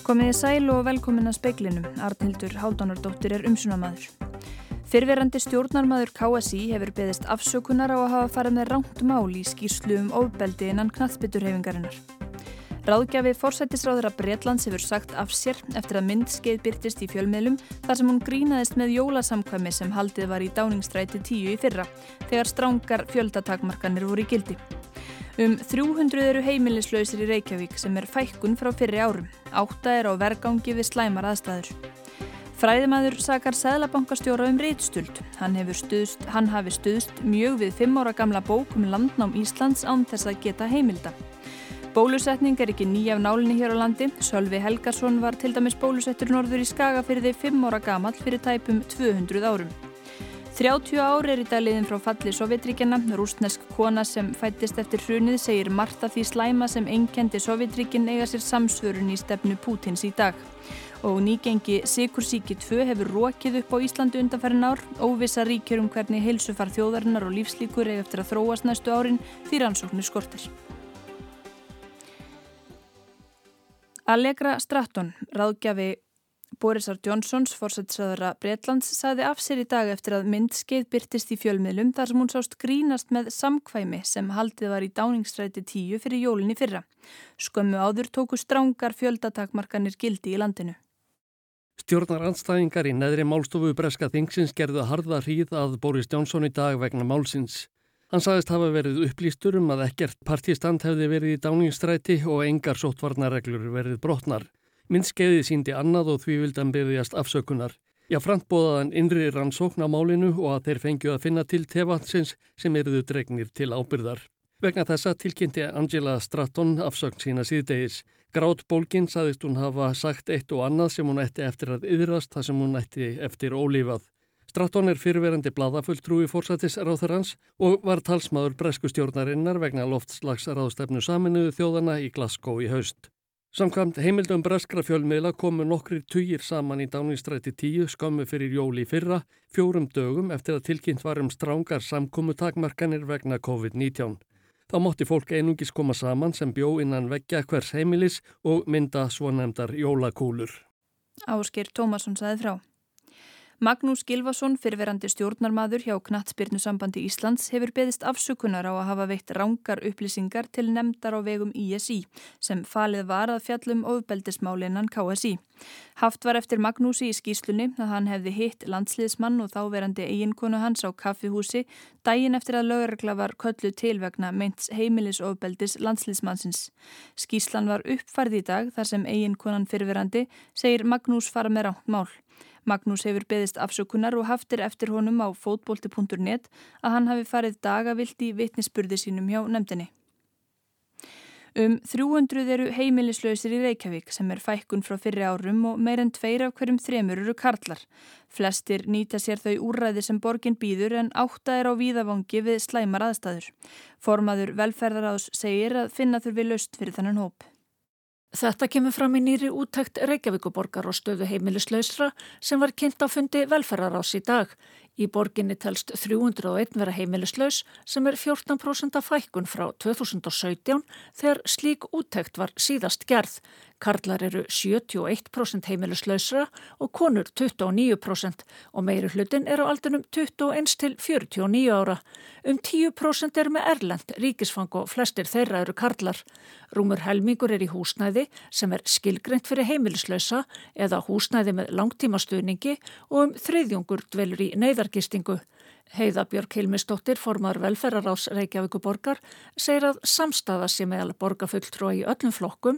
Komiði sæl og velkomin að speiklinum. Arnildur Háldanardóttir er umsunamaður. Fyrverandi stjórnarmaður KSI hefur beðist afsökunar á að hafa farið með ránt mál í skýrslu um ofbeldi innan knatsbytturhefingarinnar. Ráðgjafi fórsættisráður að Breitlands hefur sagt af sér eftir að myndskeið byrtist í fjölmiðlum þar sem hún grínaðist með jólasamkvæmi sem haldið var í dáningstræti tíu í fyrra þegar strángar fjöldatakmarkanir voru í gildi. Um 300 eru heimilislausir í Reykjavík sem er fækkun frá fyrri árum. Átta er á vergangi við slæmar aðstæður. Fræðimæður sakar Sæðlabankastjóra um reytstuld. Hann, stuðst, hann hafi stuðst mjög við 5 ára gamla bók um landnám Íslands án þess að geta heimilda. Bólusetning er ekki nýjaf nálinni hér á landi. Sölvi Helgarsson var til dæmis bólusettur norður í Skagafyrði 5 ára gamal fyrir tæpum 200 árum. 30 ári er í daliðin frá falli Sovjetríkjana. Rúsnesk kona sem fættist eftir hrunið segir Marta því slæma sem enkendi Sovjetríkin eiga sér samsvörun í stefnu Pútins í dag. Og nýgengi Sikursíki 2 hefur rókið upp á Íslandu undanferðin ár. Óvisa ríkjur um hvernig heilsufar þjóðarinnar og lífslíkur eiga eftir að þróast næstu árin því rannsóknir skortir. Allegra Stratton, ráðgjafi Borisar Johnsons, fórsættisraðara Breitlands, saði af sér í dag eftir að myndskeið byrtist í fjölmiðlum þar sem hún sást grínast með samkvæmi sem haldið var í dáningsstræti tíu fyrir jólinni fyrra. Skömmu áður tóku strángar fjöldatakmarkanir gildi í landinu. Stjórnar anstæðingar í neðri málstofu Breska Þingsins gerðu harða hríð að Boris Johnson í dag vegna málsins. Hann sagðist hafa verið upplýstur um að ekkert partistand hefði verið í dáningsstræti og engar sóttvarnarreglur verið brotnar. Myndskeiði síndi annað og því vildan byrjast afsökunar. Já, frant bóðaðan innri rannsókn á málinu og að þeir fengju að finna til tefansins sem eruðu dregnir til ábyrðar. Vegna þessa tilkynnti Angela Stratton afsökn sína síðdegis. Grátt bólginn saðist hún hafa sagt eitt og annað sem hún ætti eftir að yðrast það sem hún ætti eftir ólífað. Stratton er fyrirverandi bladafulltrúi fórsættisráþurans og var talsmaður breskustjórnarinnar vegna loftslagsráðstefnu saminuðu þjóðana í Glasgow í haust. Samkvæmt heimildum breskra fjölmiðla komu nokkrir tugir saman í Dáningstræti 10 skömmu fyrir jóli fyrra, fjórum dögum eftir að tilkynnt varum strángar samkomu takmarkanir vegna COVID-19. Þá mótti fólk einungis koma saman sem bjó innan veggja hvers heimilis og mynda svo nefndar jólakúlur. Ásker Tómasson saði frá. Magnús Gilvason, fyrverandi stjórnarmadur hjá Knattspyrnusambandi Íslands, hefur beðist afsökunar á að hafa veitt rángar upplýsingar til nefndar á vegum ISI sem falið var að fjallum ofbeldismálinnan KSI. Haft var eftir Magnúsi í skýslunni að hann hefði hitt landsliðsmann og þáverandi eiginkonu hans á kaffihúsi daginn eftir að lögregla var köllu til vegna meints heimilisofbeldis landsliðsmannsins. Skýslan var uppfærð í dag þar sem eiginkonan fyrverandi segir Magnús fara með ránt mál. Magnús hefur beðist afsökunar og haftir eftir honum á fótbolti.net að hann hafi farið dagavilt í vitnisspurði sínum hjá nefndinni. Um 300 eru heimilislausir í Reykjavík sem er fækkun frá fyrri árum og meir en tveir af hverjum þremur eru karlar. Flestir nýta sér þau úrræði sem borgin býður en átta er á víðavangi við slæmar aðstæður. Formaður velferðaráðs segir að finna þurfi löst fyrir þannan hóp. Þetta kemur fram í nýri úttækt Reykjavíkuborgar og stöðu heimilislausra sem var kynnt á fundi velferðarás í dag. Í borginni telst 301 vera heimilislaus sem er 14% af fækkun frá 2017 þegar slík úttækt var síðast gerð. Karlar eru 71% heimilislausra og konur 29% og meiri hlutin er á aldunum 21 til 49 ára. Um 10% eru með erlend ríkisfang og flestir þeirra eru karlar. Rúmur helmingur er í húsnæði sem er skilgreynd fyrir heimilislausa eða húsnæði með langtímastuðningi og um þriðjungur dvelur í neyðargistingu. Heiða Björk Hilmisdóttir, formar velferðarás Reykjavíkuborgar, segir að samstafa sé meðal borgarfulltrúa í öllum flokkum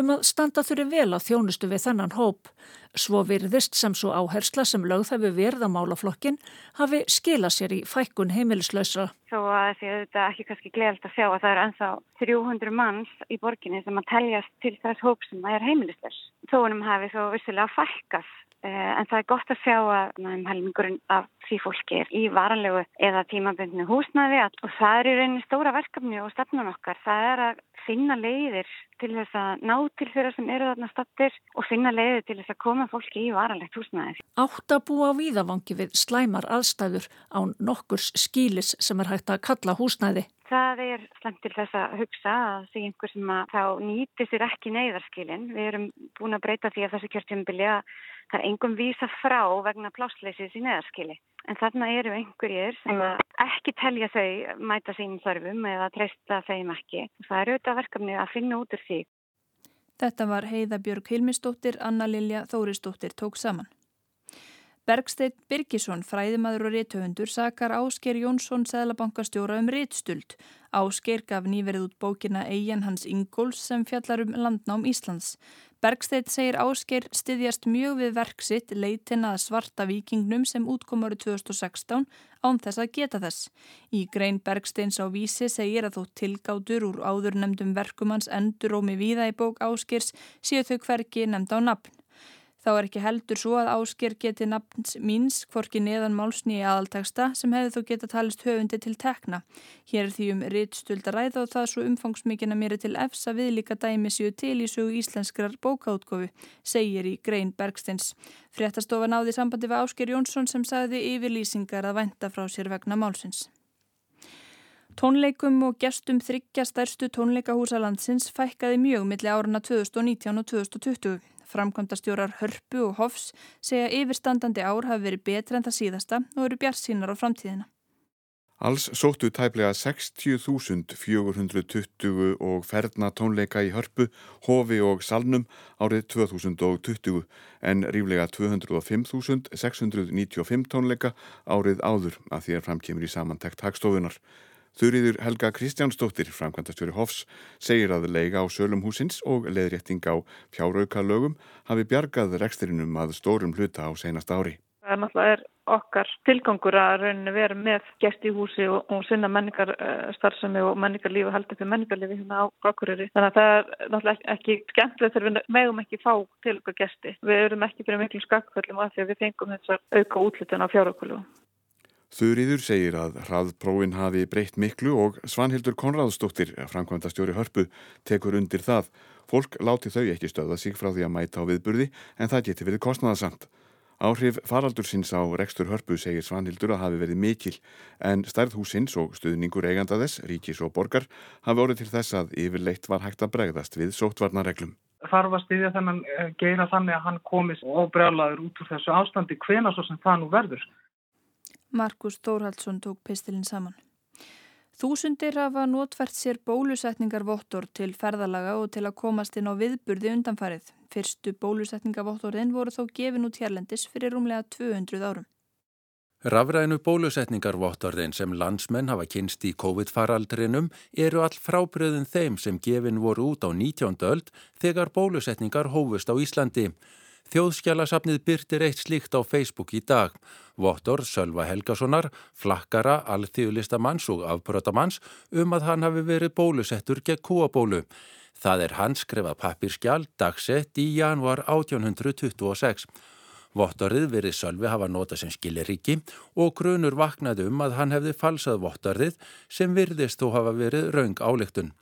um að standa þurfi vel að þjónustu við þennan hóp. Svo virðist sem svo áhersla sem lögþæfi verða málaflokkin hafi skila sér í fækkun heimilislausa. Svo að því að þetta ekki kannski gleðalt að sjá að það er ennþá 300 manns í borginni sem að teljast til þess hóp sem að er heimilislaus. Þóunum hafi þó vissilega fækkast en það er gott að sjá að helmingurinn af því fólki er í varanlegu eða tímabundinu húsnaði og það er í rauninni stóra verkefni og stefnun okkar. Það er að finna leiðir til þess að ná til þeirra sem eru þarna stattir og finna leiði til þess að koma fólki í varanlegt húsnæði. Átt að búa á víðavangi við slæmar aðstæður án nokkurs skílis sem er hægt að kalla húsnæði. Það er slemt til þess að hugsa að því einhver sem að þá nýti sér ekki neyðarskilin. Við erum búin að breyta því að þessu kjörtjumbili að það er engum vísa frá vegna plásleysið í neyðarskili. En þarna eru einhverjir sem ekki telja þau mæta sínum þörfum eða treysta þeim ekki. Það eru auðvitað verkefni að finna út úr því. Þetta var Heiða Björg Hilmisdóttir, Anna Lilja Þórisdóttir tók saman. Bergsteinn Birgisson, fræðimaður og réttöfundur, sakar Ásker Jónsson, Sæðlabankastjóra um réttstuld. Ásker gaf nýverið út bókina Eijan hans Ingóls sem fjallar um landnám Íslands. Bergsteinn segir Ásker styðjast mjög við verksitt leitin að svarta vikingnum sem útkom árið 2016 án þess að geta þess. Í grein Bergsteins á vísi segir að þó tilgátur úr áður nefndum verkumans endurómi víða í bók Áskers séu þau hverki nefnd á nafn. Þá er ekki heldur svo að ásker geti nafns míns hvorki neðan málsni í aðalteksta sem hefði þó geta talist höfundi til tekna. Hér er því um rittstölda ræða og það svo umfangsmikina mér til efsa viðlíka dæmi séu til í sögu íslenskrar bókaútkofu, segir í Grein Bergsteins. Fréttastofa náði sambandi við Ásker Jónsson sem sagði yfirlýsingar að venda frá sér vegna málsins. Tónleikum og gestum þryggja stærstu tónleikahúsa landsins fækkaði mjög millir áruna 2019 og 2020. Framkvæmdastjórar Hörpu og Hofs segja yfirstandandi ár hafi verið betra en það síðasta og eru bjart sínar á framtíðina. Alls sóttu tæplega 60.420 og ferna tónleika í Hörpu, Hofi og Salnum árið 2020 en ríflega 205.695 tónleika árið áður að því er framkemur í samantekt hagstofunar. Þurriður Helga Kristjánsdóttir, framkvæmtastjóri Hofs, segir að leiga á sölum húsins og leðrétting á fjárauka lögum hafi bjargað reksturinnum að stórum hluta á seinast ári. Það er náttúrulega okkar tilgangur að vera með gest í húsi og, og sinna menningarstarfsemi og menningarlífi og haldið fyrir menningarlífi hérna á Gokkuröri. Þannig að það er náttúrulega ekki skemmtilegt þegar við megum ekki fá til okkar gesti. Við erum ekki fyrir miklu skakkvöldum af því að við fengum þessar auka útlutun á fjáraukulugum. Þurriður segir að hraðprófin hafi breytt miklu og Svanhildur Konradsdóttir, framkvæmdastjóri hörpu, tekur undir það. Fólk láti þau ekki stöða sig frá því að mæta á viðburði en það geti verið kostnæðasamt. Áhrif faraldur sinns á rekstur hörpu segir Svanhildur að hafi verið mikil en stærðhúsins og stuðningur eiganda þess, ríkis og borgar, hafi orðið til þess að yfirleitt var hægt að bregðast við sóttvarnareglum. Þarf að styðja þennan eh, geira þannig að hann komist og Markus Þórhaldsson tók pistilinn saman. Þúsundir hafa notfært sér bólusetningarvottor til ferðalaga og til að komast inn á viðburði undanfarið. Fyrstu bólusetningarvottorinn voru þó gefin út hérlendis fyrir rúmlega 200 árum. Rafrænu bólusetningarvottorðin sem landsmenn hafa kynst í COVID-faraldrinum eru all frábriðin þeim sem gefin voru út á 19. öld þegar bólusetningar hófust á Íslandi. Þjóðskjálasafnið byrtir eitt slíkt á Facebook í dag. Vottor Sölva Helgasonar, flakkara, alþjóðlistamanns og afbrötamanns um að hann hafi verið bólusettur gegn kúabólu. Það er hans skrifað pappirskjál dagsett í januar 1826. Vottorið verið Sölvi hafa nota sem skiliríki og grunur vaknaði um að hann hefði falsað vottorið sem virðist þó hafa verið raung áleiktun.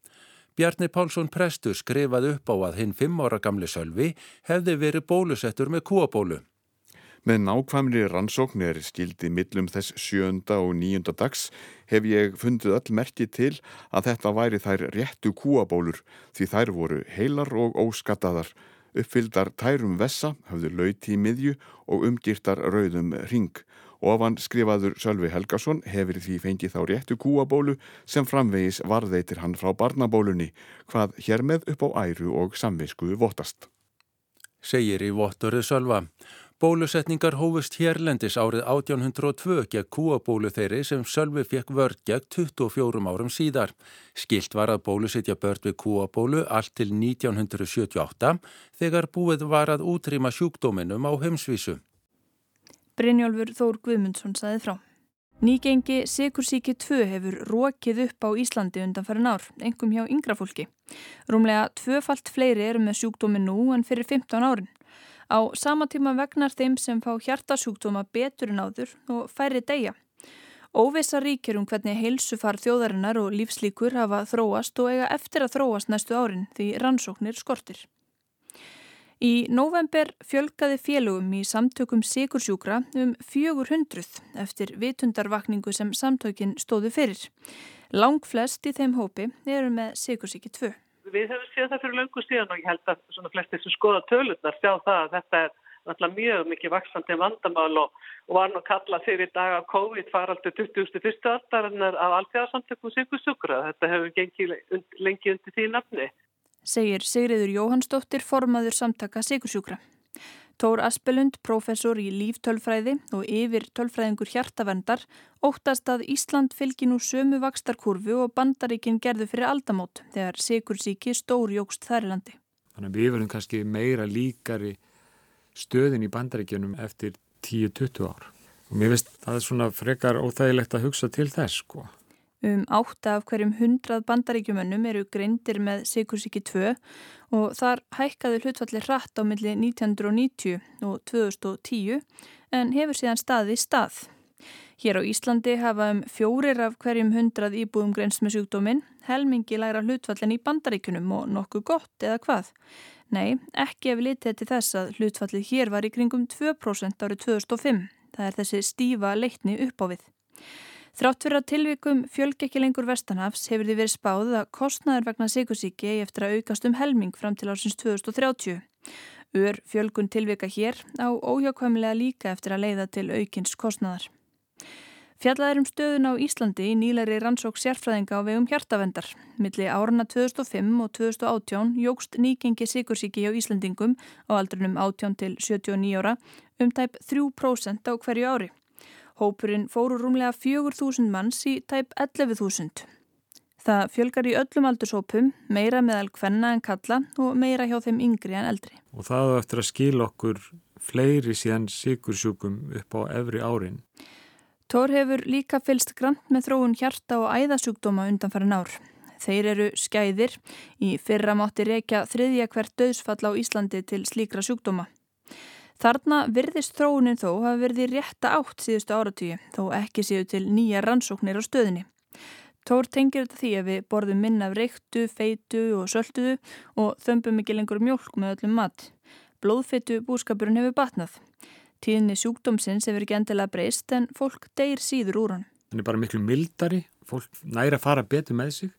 Bjarni Pálsson Prestur skrifaði upp á að hinn fimm ára gamli sölvi hefði verið bólusettur með kúabólu. Með nákvæmri rannsókn er skildi millum þess sjönda og nýjunda dags hef ég fundið öll merki til að þetta væri þær réttu kúabólur því þær voru heilar og óskattaðar, uppfyldar tærum vessa, hafðu lauti í miðju og umgýrtar rauðum ring Ofan skrifaður Sölvi Helgason hefur því fengið þá réttu kúabólu sem framvegis varðeitir hann frá barnabólunni, hvað hér með upp á æru og samvisku votast. Segir í vottorið Sölva. Bólusetningar hófust hérlendis árið 1802 gegn kúabólu þeirri sem Sölvi fekk vörd gegn 24 árum síðar. Skilt var að bólusetja börn við kúabólu allt til 1978 þegar búið var að útrýma sjúkdóminum á heimsvísu. Brynjólfur Þór Guðmundsson saði frá. Nýgengi Sikursíki 2 hefur rókið upp á Íslandi undan farin ár, engum hjá yngra fólki. Rúmlega tvöfalt fleiri eru með sjúkdómi nú en fyrir 15 árin. Á sama tíma vegnar þeim sem fá hjartasjúkdóma betur en áður og færri deyja. Óvisa ríkjur um hvernig heilsufar þjóðarinnar og lífslíkur hafa þróast og eiga eftir að þróast næstu árin því rannsóknir skortir. Í november fjölgaði félögum í samtökum Sigursjúkra um 400 eftir vitundarvakningu sem samtökin stóðu fyrir. Lang flest í þeim hópi eru með Sigursíki 2. Við hefum séð það fyrir löngu síðan og ég held að svona flestir sem skoða tölurnar sjá það að þetta er náttúrulega mjög mikið vaksandi vandamál og, og var nú kallað fyrir dag af COVID faraldur 2001. aldarinnar af alltjáðarsamtökum Sigursjúkra. Þetta hefur gengið lengi undir því nafni segir Sigriður Jóhannsdóttir formaður samtaka Sigursjúkra. Tór Aspelund, professor í líftölfræði og yfir tölfræðingur hjartavendar, óttast að Ísland fylgi nú sömu vakstarkurfu og bandaríkin gerðu fyrir aldamót þegar Sigursíki stórjókst þærlandi. Þannig að við verðum kannski meira líkari stöðin í bandaríkinum eftir 10-20 ár. Og mér finnst það er svona frekar óþægilegt að hugsa til þess sko. Um átta af hverjum hundrað bandaríkjumönnum eru greindir með Sigursíki 2 og þar hækkaði hlutfalli hratt á milli 1990 og 2010 en hefur síðan staði stað. Hér á Íslandi hafa um fjórir af hverjum hundrað íbúðum greinst með sjúkdóminn, helmingi læra hlutfallin í bandaríkunum og nokkuð gott eða hvað. Nei, ekki ef litið til þess að hlutfallið hér var í kringum 2% árið 2005. Það er þessi stífa leitni upp á við. Þrátt fyrir að tilvikum fjölg ekki lengur vestanhafs hefur því verið spáð að kostnæður vegna sikursíki eigi eftir að aukast um helming fram til ásins 2030. Ör fjölgun tilvika hér á óhjákvæmlega líka eftir að leiða til aukins kostnæðar. Fjallaður um stöðun á Íslandi í nýleiri rannsók sérfræðinga á vegum hjartavendar. Milli árana 2005 og 2018 jógst nýgengi sikursíki hjá Íslandingum á aldrunum 18 til 79 ára um tæp 3% á hverju ári. Hópurinn fóru rúmlega 4.000 manns í tæp 11.000. Það fjölgar í öllum aldurshópum, meira meðal hvenna en kalla og meira hjá þeim yngri en eldri. Og það eftir að skil okkur fleiri síðan sikursjúkum upp á efri árin. Tór hefur líka fylst grant með þróun hjarta og æðasjúkdóma undanfæran ár. Þeir eru skæðir í fyrra mátti reykja þriðja hvert döðsfall á Íslandi til slíkra sjúkdóma. Þarna virðist þróunin þó hafa verið í rétta átt síðustu áratíu, þó ekki séu til nýja rannsóknir á stöðinni. Tór tengir þetta því að við borðum minna af reyktu, feitu og sölduðu og þömbum ekki lengur mjölk með öllum mat. Blóðfeitu búskapurinn hefur batnað. Tíðinni sjúkdómsins hefur ekki endilega breyst en fólk deyr síður úr hann. Það er bara miklu mildari, fólk næra að fara betur með sig.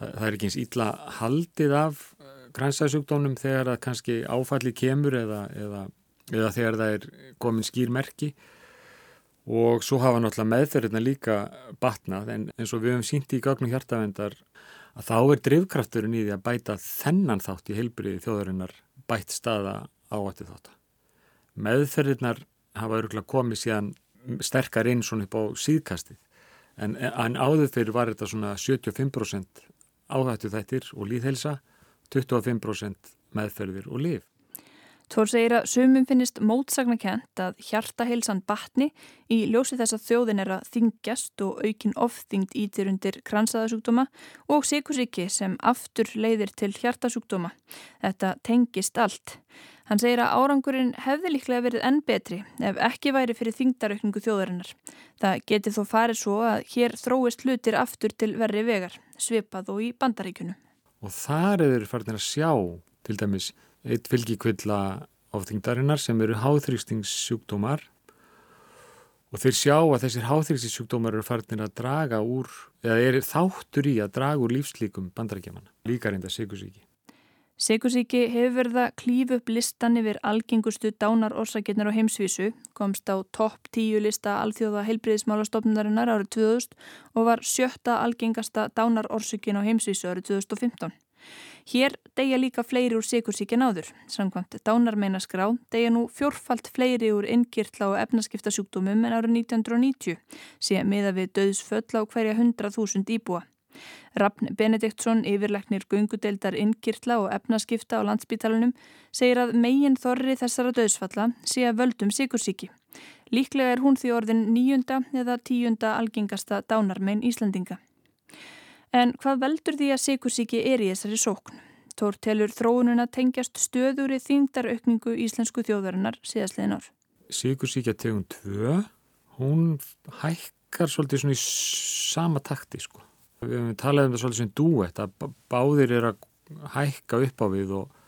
Það er ekki eins ítla haldið af kransæðsjúkdónum þegar það kannski áfalli kemur eða, eða, eða þegar það er komin skýrmerki og svo hafa náttúrulega meðferðina líka batnað en eins og við höfum sínt í gögnum hjartavendar að þá er drivkrafturinn í því að bæta þennan þátt í heilbriði þjóðarinnar bætt staða áætti þátt. Meðferðirnar hafa örgulega komið síðan sterkar inn svona upp á síðkastið. En, en áður fyrir var þetta svona 75% áhættu þættir og líðhelsa 25% meðferðir og lif. Tór segir að sumum finnist mótsagnakent að hjartaheilsan batni í ljósi þess að þjóðin er að þingjast og aukin ofþyngd ítir undir kransaðasjúkdóma og síkusíki sem aftur leiðir til hjartasjúkdóma. Þetta tengist allt. Hann segir að árangurinn hefði líklega verið enn betri ef ekki væri fyrir þingdaraukningu þjóðarinnar. Það geti þó farið svo að hér þróist hlutir aftur til verri vegar, svipað og í bandaríkunum og þar er þeir farin að sjá til dæmis eitt fylgikvilla áþyngdarinnar sem eru háþrýstingssjúkdómar og þeir sjá að þessir háþrýstingssjúkdómar eru farin að draga úr eða er þáttur í að draga úr lífslíkum bandarækjaman, líka reynda sigursíki. Sigursíki hefur verið að klífu upp listan yfir algengustu dánarorsakirnar á heimsvísu, komst á topp tíu lista alþjóða heilbriðismálastofnunarinnar árið 2000 og var sjötta algengasta dánarorsökin á heimsvísu árið 2015. Hér deyja líka fleiri úr sigursíkin áður. Samkvæmt dánarmeinaskrá deyja nú fjórfalt fleiri úr innkirtla og efnaskiptasjúkdómum en árið 1990, sé miða við döðsföll á hverja 100.000 íbúa. Rafn Benediktsson, yfirleiknir gungudeldar innkirtla og efnaskipta á landsbítalunum, segir að megin þorri þessara döðsfalla sé að völdum sikursíki. Líklega er hún því orðin nýjunda eða tíunda algengasta dánarmein Íslandinga. En hvað veldur því að sikursíki er í þessari sókn? Tór telur þróununa tengjast stöður í þýngdaraukningu íslensku þjóðarinnar síðastlegin ár. Sikursíkja tegum 2, hún hækka virkar svolítið svona í sama takti sko. Við hefum talað um það svolítið sem duett að báðir er að hækka upp á við og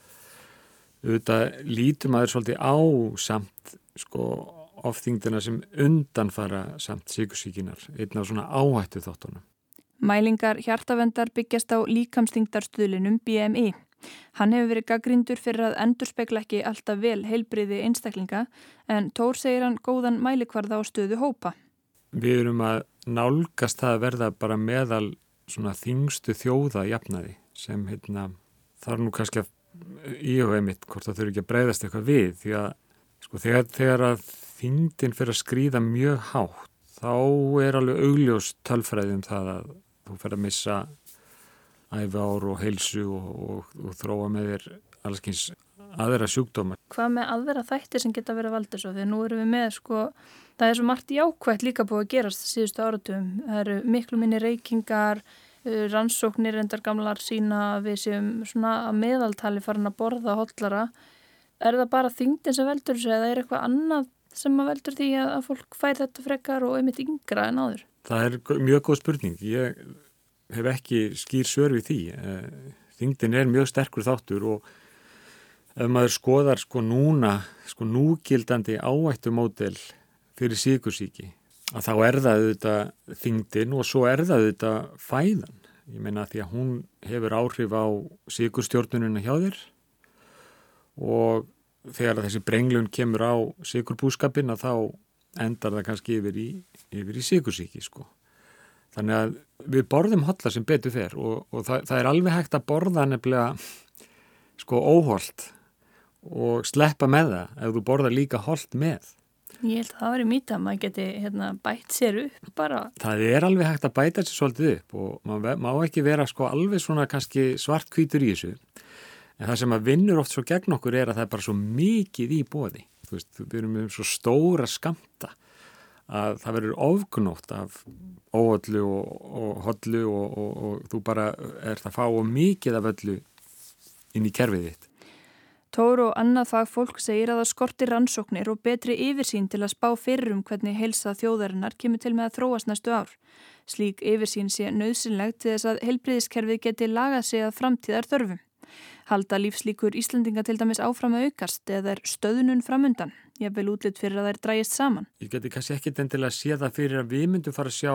auðvitað lítum að er svolítið á samt sko ofþingdina sem undanfara samt síkursíkinar, einn af svona áhættu þáttunum. Mælingar hjartavendar byggjast á líkamsþingdarstuðlinum BMI. Hann hefur verið gaggrindur fyrir að endurspegla ekki alltaf vel heilbriði einstaklinga en Tór segir hann góðan mælikvarða á stöðu hópa. Við erum að nálgast það að verða bara meðal svona þingstu þjóða jafnaði sem hérna þarf nú kannski að íhuga einmitt hvort það þurfi ekki að breyðast eitthvað við því að sko þegar, þegar að þingdin fyrir að skrýða mjög hátt þá er alveg augljós tölfræðum það að þú fyrir að missa æfi ár og heilsu og, og, og þróa með þér allskins aðra sjúkdómar. Hvað með aðra þættir sem geta verið að valda svo? Þegar nú erum við með sko, það er svo margt jákvægt líka búið að gerast síðustu áratum. Það eru miklu minni reykingar, uh, rannsóknir endar gamlar sína við séum svona að meðaltali farin að borða hóllara. Er það bara þingdin sem veldur þessu eða er eitthvað annað sem að veldur því að fólk fær þetta frekar og einmitt yngra en áður? Það er mjög góð spurning. Ég hef ekki skýr sör við því. Eh, þingdin er mjög sterkur þáttur og ef maður skoðar sko núna, sko núgildandi áættumódel fyrir síkursíki, að þá er það auðvitað þingdin og svo er það auðvitað fæðan. Ég meina því að hún hefur áhrif á síkurstjórnununa hjá þér og þegar þessi brenglun kemur á síkurbúskapin að þá endar það kannski yfir í, yfir í síkursíki sko. Þannig að við borðum hotla sem betur fer og, og það, það er alveg hægt að borða nefnilega sko óholt og sleppa með það ef þú borða líka holt með. Ég held að það í mýta að maður geti hérna, bætt sér upp bara. Það er alveg hægt að bæta sér svolítið upp og maður má ekki vera sko alveg svona kannski svart kvítur í þessu. En það sem að vinnur oft svo gegn okkur er að það er bara svo mikið í bóði. Þú veist, við erum um svo stóra skamta að það verður ofgnótt af óhullu og, og hollu og, og, og þú bara ert að fá mikið af öllu inn í kerfið þitt. Tóru og annað fagfólk segir að það skortir rannsóknir og betri yfirsýn til að spá fyrir um hvernig heilsa þjóðarinnar kemur til með að þróast næstu ár. Slík yfirsýn sé nöðsynlegt til þess að heilbriðiskerfið geti lagað sig að framtíðar þörfum. Halda lífslíkur Íslandinga til dæmis áfram að aukast eða er stöðunum framundan? Ég vil útlitt fyrir að þær dræjist saman. Ég geti kannski ekki endilega að sé það fyrir að við myndum fara að sjá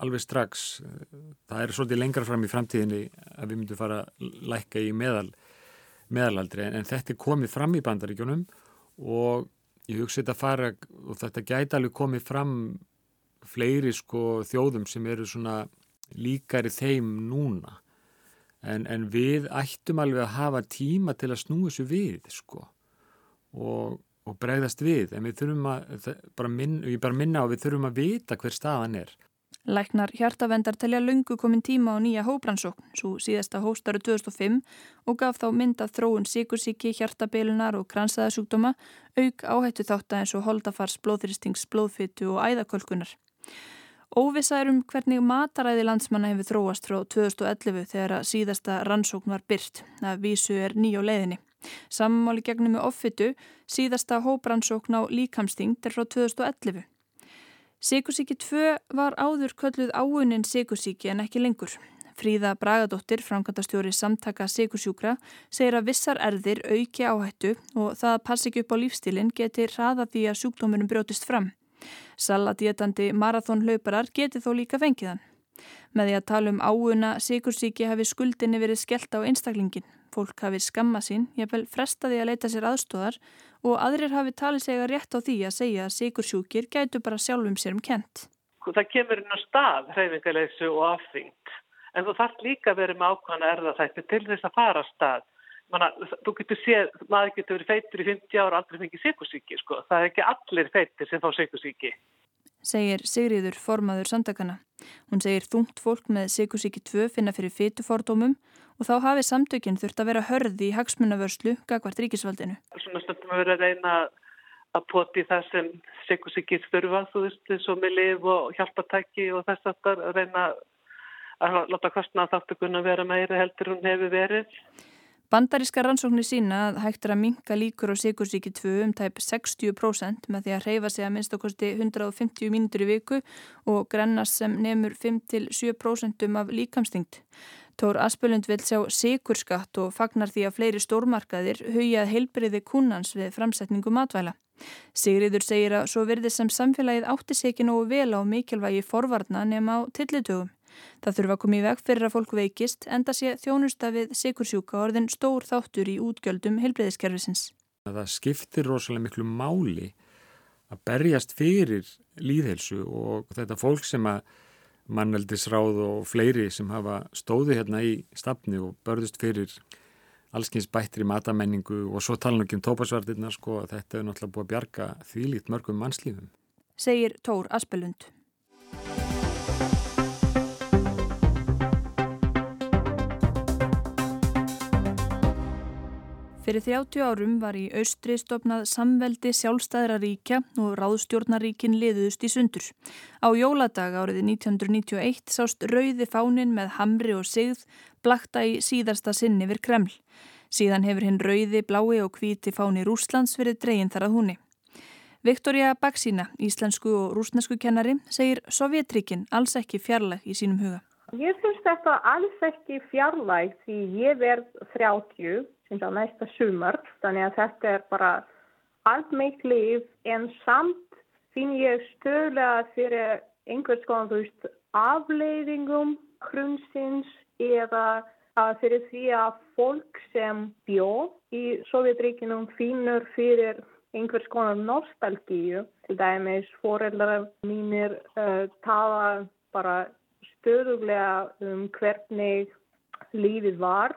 alveg strax. Það er svolítið lengra fram í framtíðinni að við myndum fara að lækka í meðal, meðalaldri en, en þetta er komið fram í bandaríkjónum og ég hugsa þetta fara og þetta gæti alveg komið fram fleiri sko þjóðum sem eru svona líkari þeim núna en, en við ættum alveg að hafa tíma til að snúi þessu við sko og, og bregðast við en við þurfum að, bara minn, ég bara minna á við þurfum að vita hver staðan er. Læknar hjartavendar telja lungu komin tíma á nýja hóbransókn, svo síðasta hóstaru 2005 og gaf þá myndað þróun síkursíki, hjartabilunar og kransaðasjúkdóma, auk áhættu þátt að eins og holdafars, blóðristings, blóðfyttu og æðakölkunar. Óvisa er um hvernig mataræði landsmanna hefur þróast frá 2011 þegar að síðasta rannsókn var byrt. Það vísu er nýjó leiðinni. Sammáli gegnum með offitu síðasta hóprannsókn á líkamstingt er frá 2011. Sikursíki 2 var áður kölluð áunin sikursíki en ekki lengur. Fríða Bragadóttir, framkvæmtastjóri samtaka sikursjúkra, segir að vissar erðir auki áhættu og það að passa ekki upp á lífstilinn geti hraða því að sjúkdómunum brjótist fram. Saladétandi marathónhlauparar geti þó líka fengiðan. Með því að tala um áuna sikursíki hafi skuldinni verið skellt á einstaklingin. Fólk hafi skamma sín, ég vel frestaði að leita sér aðstóðar og aðrir hafi talið segja rétt á því að segja að sikursjúkir gætu bara sjálfum sér um kent. Það kemur inn á stað hreyfingaleysu og afþyngt en þú þarf líka að vera með ákvæmna erðasætti til þess að fara að stað. Manna, þú getur séð, maður getur verið feitur í 50 ára aldrei fengið sikursíki sko. Það er ekki allir feitir sem fá sikursíki. Segir Sigriður formaður samtakana. Hún segir þungt fólk með sikursíki 2 finna fyrir fetufordómum og þá hafi samtökinn þurft að vera hörði í hagsmunavörslu gagvart ríkisvaldinu. Svona stundum við verið að reyna að poti það sem sikursíki þurfa, þú veist, og með liv og hjálpatæki og þess aftar að reyna að láta kostna að þáttökunna vera meiri heldur hún hefur verið. Bandaríska rannsóknir sína að hægt er að minka líkur á sikursíki 2 um tæp 60% með því að reyfa sig að minnst okkosti 150 mínutur í viku og grennast sem nefnur 5-7% af líkamstingt. Tór Aspelund vil sjá sikurskatt og fagnar því að fleiri stórmarkaðir hugjað heilbriði kúnans við framsetningu matvæla. Sigriður segir að svo verði sem samfélagið átti sig ekki nógu vel á mikilvægi forvarna nema á tillitugum. Það þurfa að koma í veg fyrir að fólk veikist enda sé þjónusta við sikursjúka orðin stór þáttur í útgjöldum helbreyðiskerfisins. Það skiptir rosalega miklu máli að berjast fyrir líðhelsu og þetta fólk sem að manneldisráð og fleiri sem hafa stóði hérna í stafni og börðust fyrir allskyns bættri matamenningu og svo tala um tópasvartirna sko að þetta er náttúrulega búið að bjarga þvílít mörgum mannslífum. Segir Tór Aspelund. Fyrir 30 árum var í austri stopnað samveldi sjálfstæðra ríkja og ráðstjórnaríkin liðust í sundur. Á jóladag árið 1991 sást rauði fánin með hamri og sigð blakta í síðasta sinni vir Kreml. Síðan hefur hinn rauði, blái og hvíti fáni Rúslands verið dreyin þar að húnni. Viktoria Baksína, íslensku og rúsnesku kennari, segir Sovjetríkin alls ekki fjarlag í sínum huga. Ég finnst þetta alls ekki fjarlæg því ég verð 30 sem það næsta sumar. Þannig að þetta er bara allt meitt líf en samt finn ég stöðlega fyrir einhvers konar þú veist afleiðingum hrunsins eða fyrir því að fólk sem bjó í Sovjetríkinum finnur fyrir einhvers konar nostalgíu. Til dæmis foreldrar mínir uh, tala bara stöðuglega um hvernig lífið var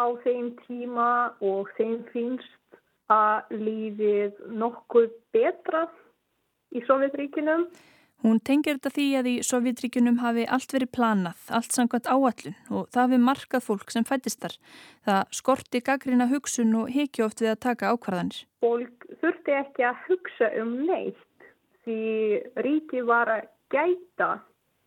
á þeim tíma og þeim finnst að lífið nokkuð betra í Sovjetríkinum. Hún tengir þetta því að í Sovjetríkunum hafi allt verið planað, allt samkvæmt áallun og það hafi markað fólk sem fættist þar. Það skorti gaggrina hugsun og hekju oft við að taka ákvarðanir. Fólk þurfti ekki að hugsa um neitt því ríki var að gæta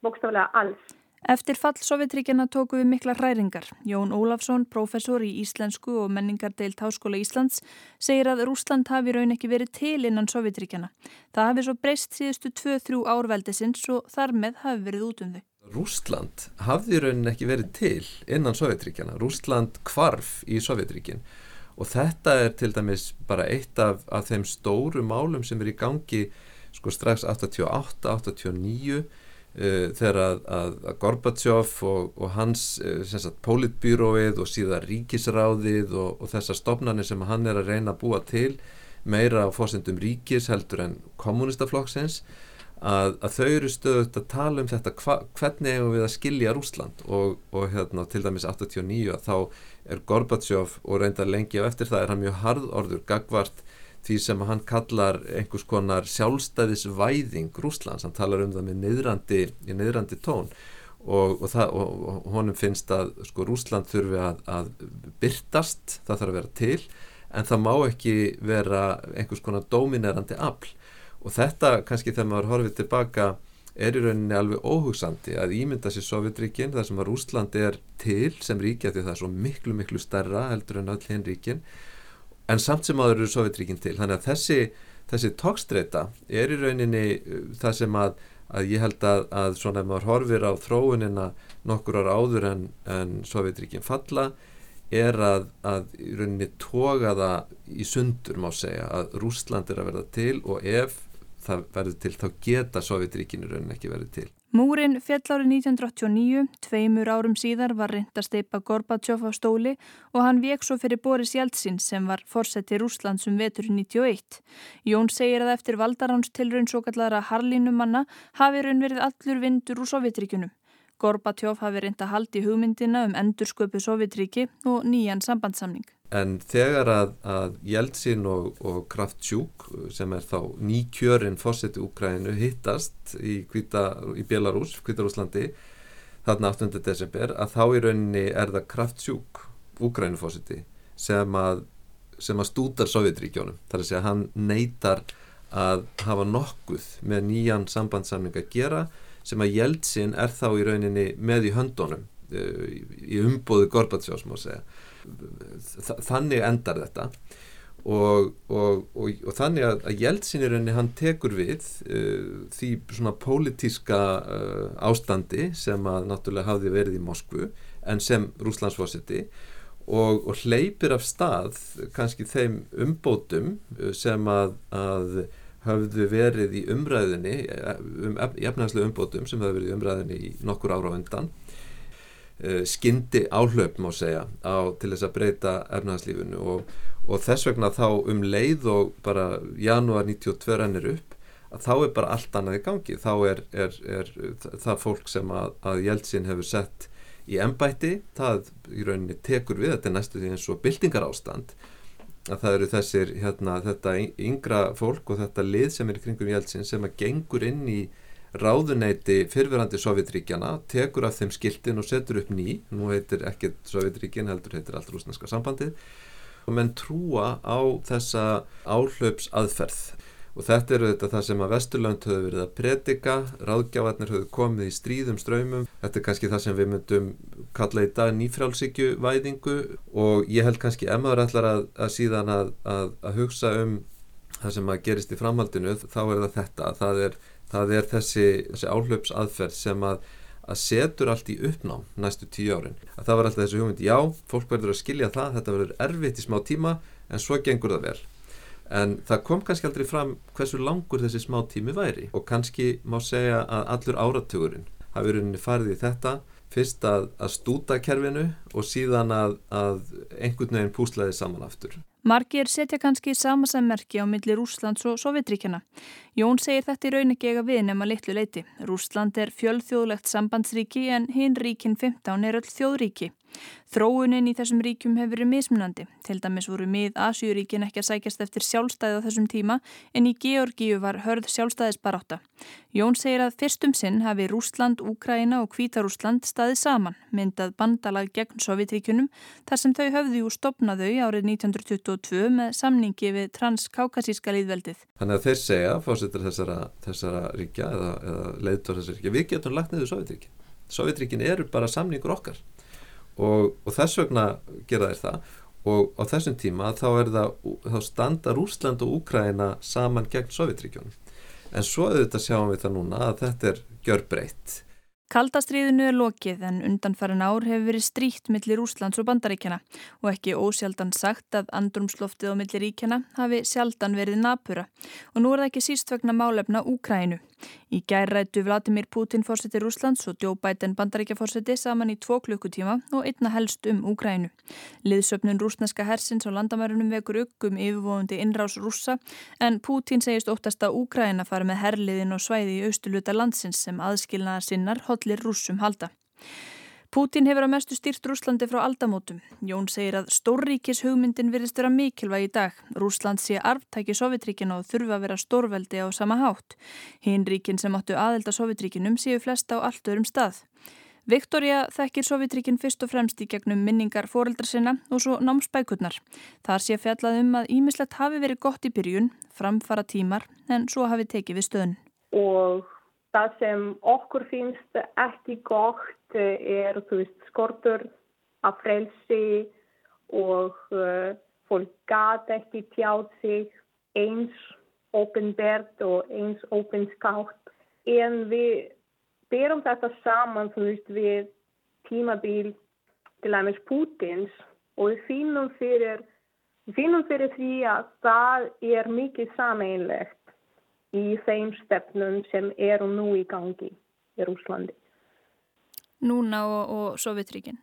bókstaflega alls. Eftir fall Sovjetríkjana tóku við mikla hræringar. Jón Ólafsson, professor í íslensku og menningardeilt Háskóla Íslands, segir að Rúsland hafi raun ekki verið til innan Sovjetríkjana. Það hafi svo breyst síðustu 2-3 árveldisins og þar með hafi verið út um þau. Rúsland hafði raunin ekki verið til innan Sovjetríkjana. Rúsland kvarf í Sovjetríkin og þetta er til dæmis bara eitt af, af þeim stóru málum sem er í gangi sko strax 88-89 Uh, þegar að, að, að Gorbachev og, og hans uh, politbíróið og síðan ríkisráðið og, og þessar stopnarnir sem hann er að reyna að búa til meira á fórsendum ríkis heldur en kommunistaflokksins að, að þau eru stöðut að tala um þetta hva, hvernig hefur við að skilja Rúsland og, og hérna til dæmis 89 þá er Gorbachev og reynda lengi á eftir það er hann mjög harðorður gagvart því sem hann kallar einhvers konar sjálfstæðisvæðing Rúslands, hann talar um það með niðrandi, niðrandi tón. Og, og, það, og, og honum finnst að sko Rúsland þurfi að, að byrtast, það þarf að vera til en það má ekki vera einhvers konar dominerandi afl. Og þetta kannski þegar maður horfið tilbaka er í rauninni alveg óhugsandi að ímynda sér Sovjetríkin þar sem að Rúsland er til sem ríkja því það er svo miklu miklu starra heldur en öll hinn ríkin en samt sem aður eru Sovjetríkin til þannig að þessi, þessi tókstreita er í rauninni uh, það sem að, að ég held að, að svona ef maður horfir á þróunina nokkur ára áður en, en Sovjetríkin falla er að, að í rauninni toga það í sundur má segja að Rúsland er að verða til og ef það verður til þá geta Sovjetríkin í rauninni ekki verið til. Múrin fjall árið 1989, tveimur árum síðar var reynd að steipa Gorbachev á stóli og hann veik svo fyrir Boris Jeltsin sem var fórseti Rúslandsum vetur 91. Jón segir að eftir valdaráns tilraun svo kallara harlinumanna hafi raun verið allur vindur úr Sovjetríkunum. Gorbachev hafi reynd að haldi hugmyndina um endursköpu Sovjetríki og nýjan sambandsamning. En þegar að, að Jeltsin og, og Kraftchuk sem er þá nýkjörinn fórseti Úkræninu hittast í, í Belarus, Kvítarúslandi þarna 8. desember að þá í rauninni er það Kraftchuk, Úkrænu fórseti sem að, að stútar Sovjetríkjónum. Það er að segja hann neytar að hafa nokkuð með nýjan sambandsamning að gera sem að Jeltsin er þá í rauninni með í höndunum eh, í umbóðu Gorbatsjós má segja þannig endar þetta. Og, og, og, og þannig að, að Jeltsinirunni hann tekur við uh, því svona pólitíska uh, ástandi sem að náttúrulega hafði verið í Moskvu en sem Rúslandsfósiti og hleypir af stað kannski þeim umbótum uh, sem að, að hafðu verið í umræðinni um efnagslega umbótum sem hafðu verið í umræðinni í nokkur ára á undan uh, skyndi áhlaup má segja á, til þess að breyta efnagslífunu og og þess vegna þá um leið og bara janúar 92 rennir upp að þá er bara allt annað í gangi. Þá er, er, er það fólk sem að, að Jeltsin hefur sett í ennbætti, það í rauninni tekur við, þetta næstu því eins og byltingar ástand að það eru þessir hérna, þetta yngra fólk og þetta lið sem er kringum Jeltsin sem að gengur inn í ráðuneyti fyrfirandi Sovjetríkjana, tekur af þeim skiltin og setur upp ný, nú heitir ekkert Sovjetríkin heldur heitir allt rúsneska sambandið. Og menn trúa á þessa áhlaups aðferð og þetta eru þetta það sem að Vesturland höfðu verið að predika, ráðgjáðarnir höfðu komið í stríðum ströymum, þetta er kannski það sem við myndum kalla í dag nýfrálsíkju væðingu og ég held kannski emmaður ætlar að, að síðan að, að, að hugsa um það sem að gerist í framhaldinu þá er það þetta, það er, það er þessi, þessi áhlaups aðferð sem að að setur allt í uppnám næstu tíu árin. Að það var alltaf þessu hugmynd, já, fólk verður að skilja það, þetta verður erfitt í smá tíma, en svo gengur það vel. En það kom kannski aldrei fram hversu langur þessi smá tími væri og kannski má segja að allur áratugurinn hafi verið farið í þetta, fyrst að, að stúta kerfinu og síðan að, að einhvern veginn púslaði saman aftur. Margir setja kannski samasemmerki á milli Rúslands og Sovjetríkjana. Jón segir þetta í raun ekki eiga við nema litlu leiti. Rúsland er fjöldþjóðlegt sambandsríki en hinn ríkin 15 er öll þjóðríki. Þróunin í þessum ríkjum hefur verið mismunandi. Til dæmis voru mið Asjúríkin ekki að sækjast eftir sjálfstæði á þessum tíma en í Georgíu var hörð sjálfstæðisbaráta. Jón segir að fyrstum sinn hafi Rúsland, Úkraina og Kvítarúsland staðið saman, myndað bandalag gegn Sovjetríkunum þar sem þau höfðu úr stopnaðau árið 1922 með samningi við transkaukasíska líðveldið. Þannig að þeir segja, fórsettur þessara, þessara ríkja eða, eða leiðtor þessara ríkja, við getum lagt niður Sovjetríkin. Sovjetríkin eru bara samningur okkar. Og, og þess vegna gera þér það. Og á þessum tíma þá, það, þá standa Rúsland og Úkraina saman gegn Sovjetríkjónum en svo auðvitað sjáum við það núna að þetta er gjör breytt Kaldastriðinu er lokið en undanfæran ár hefur verið stríkt millir Úslands og Bandaríkjana og ekki ósjaldan sagt að andrumsloftið á millir ríkjana hafi sjaldan verið napura og nú er það ekki síst vegna málefna Úkrænu. Í gærrættu Vladimir Putin fórsettir Úslands og Joe Biden Bandaríkja fórseti saman í tvo klukkutíma og einna helst um Úkrænu. Liðsöpnun rúsneska hersins og landamærunum vekur ökkum yfirvóðundi innrás rússa en Putin segist óttast að Úkræna fara með herliðin og svæði í austuluta landsins sem aðskilnaðar sinnar allir rússum halda. Pútin hefur að mestu stýrt Rúslandi frá aldamótum. Jón segir að stórríkis hugmyndin virðist vera mikilvæg í dag. Rúsland sé arftæki Sovjetríkina og þurfa að vera stórveldi á sama hátt. Hinn ríkin sem áttu aðelda Sovjetríkinum séu flesta á allt öðrum stað. Viktoria þekkir Sovjetríkin fyrst og fremst í gegnum minningar fóreldra sinna og svo námsbækurnar. Þar sé fjallað um að ímislegt hafi verið gott í byrjun, framfara tímar, en svo hafi tekið við stöðun. Og það sem okkur finnst ekki gott er veist, skortur af frelsi og uh, fólk gata ekki tjáð sig eins ofinbert og eins ofinskátt en við berum þetta saman veist, við tímabil til aðeins Pútins og við finnum fyrir, finnum fyrir því að það er mikið sameinlegt í þeim stefnum sem eru nú í gangi í Rúslandi. Núna og, og Sovjetríkin?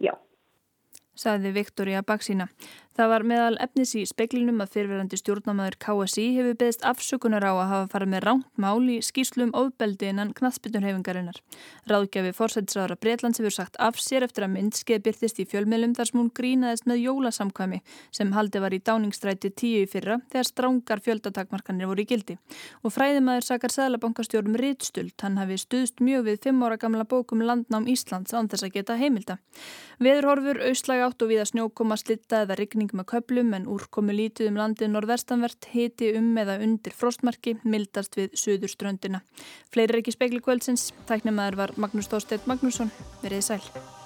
Já. Saði Viktoria Baksína. Það var meðal efnis í speklinum að fyrverandi stjórnamaður KSI hefur beðist afsökunar á að hafa farið með ránt mál í skýslum ofbeldi innan knatsbytunhefingarinnar. Ráðgjafi fórsættisraðara Breitlands hefur sagt af sér eftir að myndskeið byrtist í fjölmiðlum þar sem hún grínaðist með jólasamkvæmi sem haldi var í dáningsstræti tíu í fyrra þegar strángar fjöldatakmarkanir voru í gildi. Og fræðimæður sakar Sæðlabankastjórnum Ritstult, hann hafi stuðst mjög við fimm ára gamla bókum landnám Íslands rigning með köplum en úrkomu lítið um landið norðvestanvert hiti um eða undir frostmarki mildast við söðurströndina. Fleiri er ekki spekli kvöldsins. Tæknum aður var Magnús Þorstedt Magnússon. Verið sæl.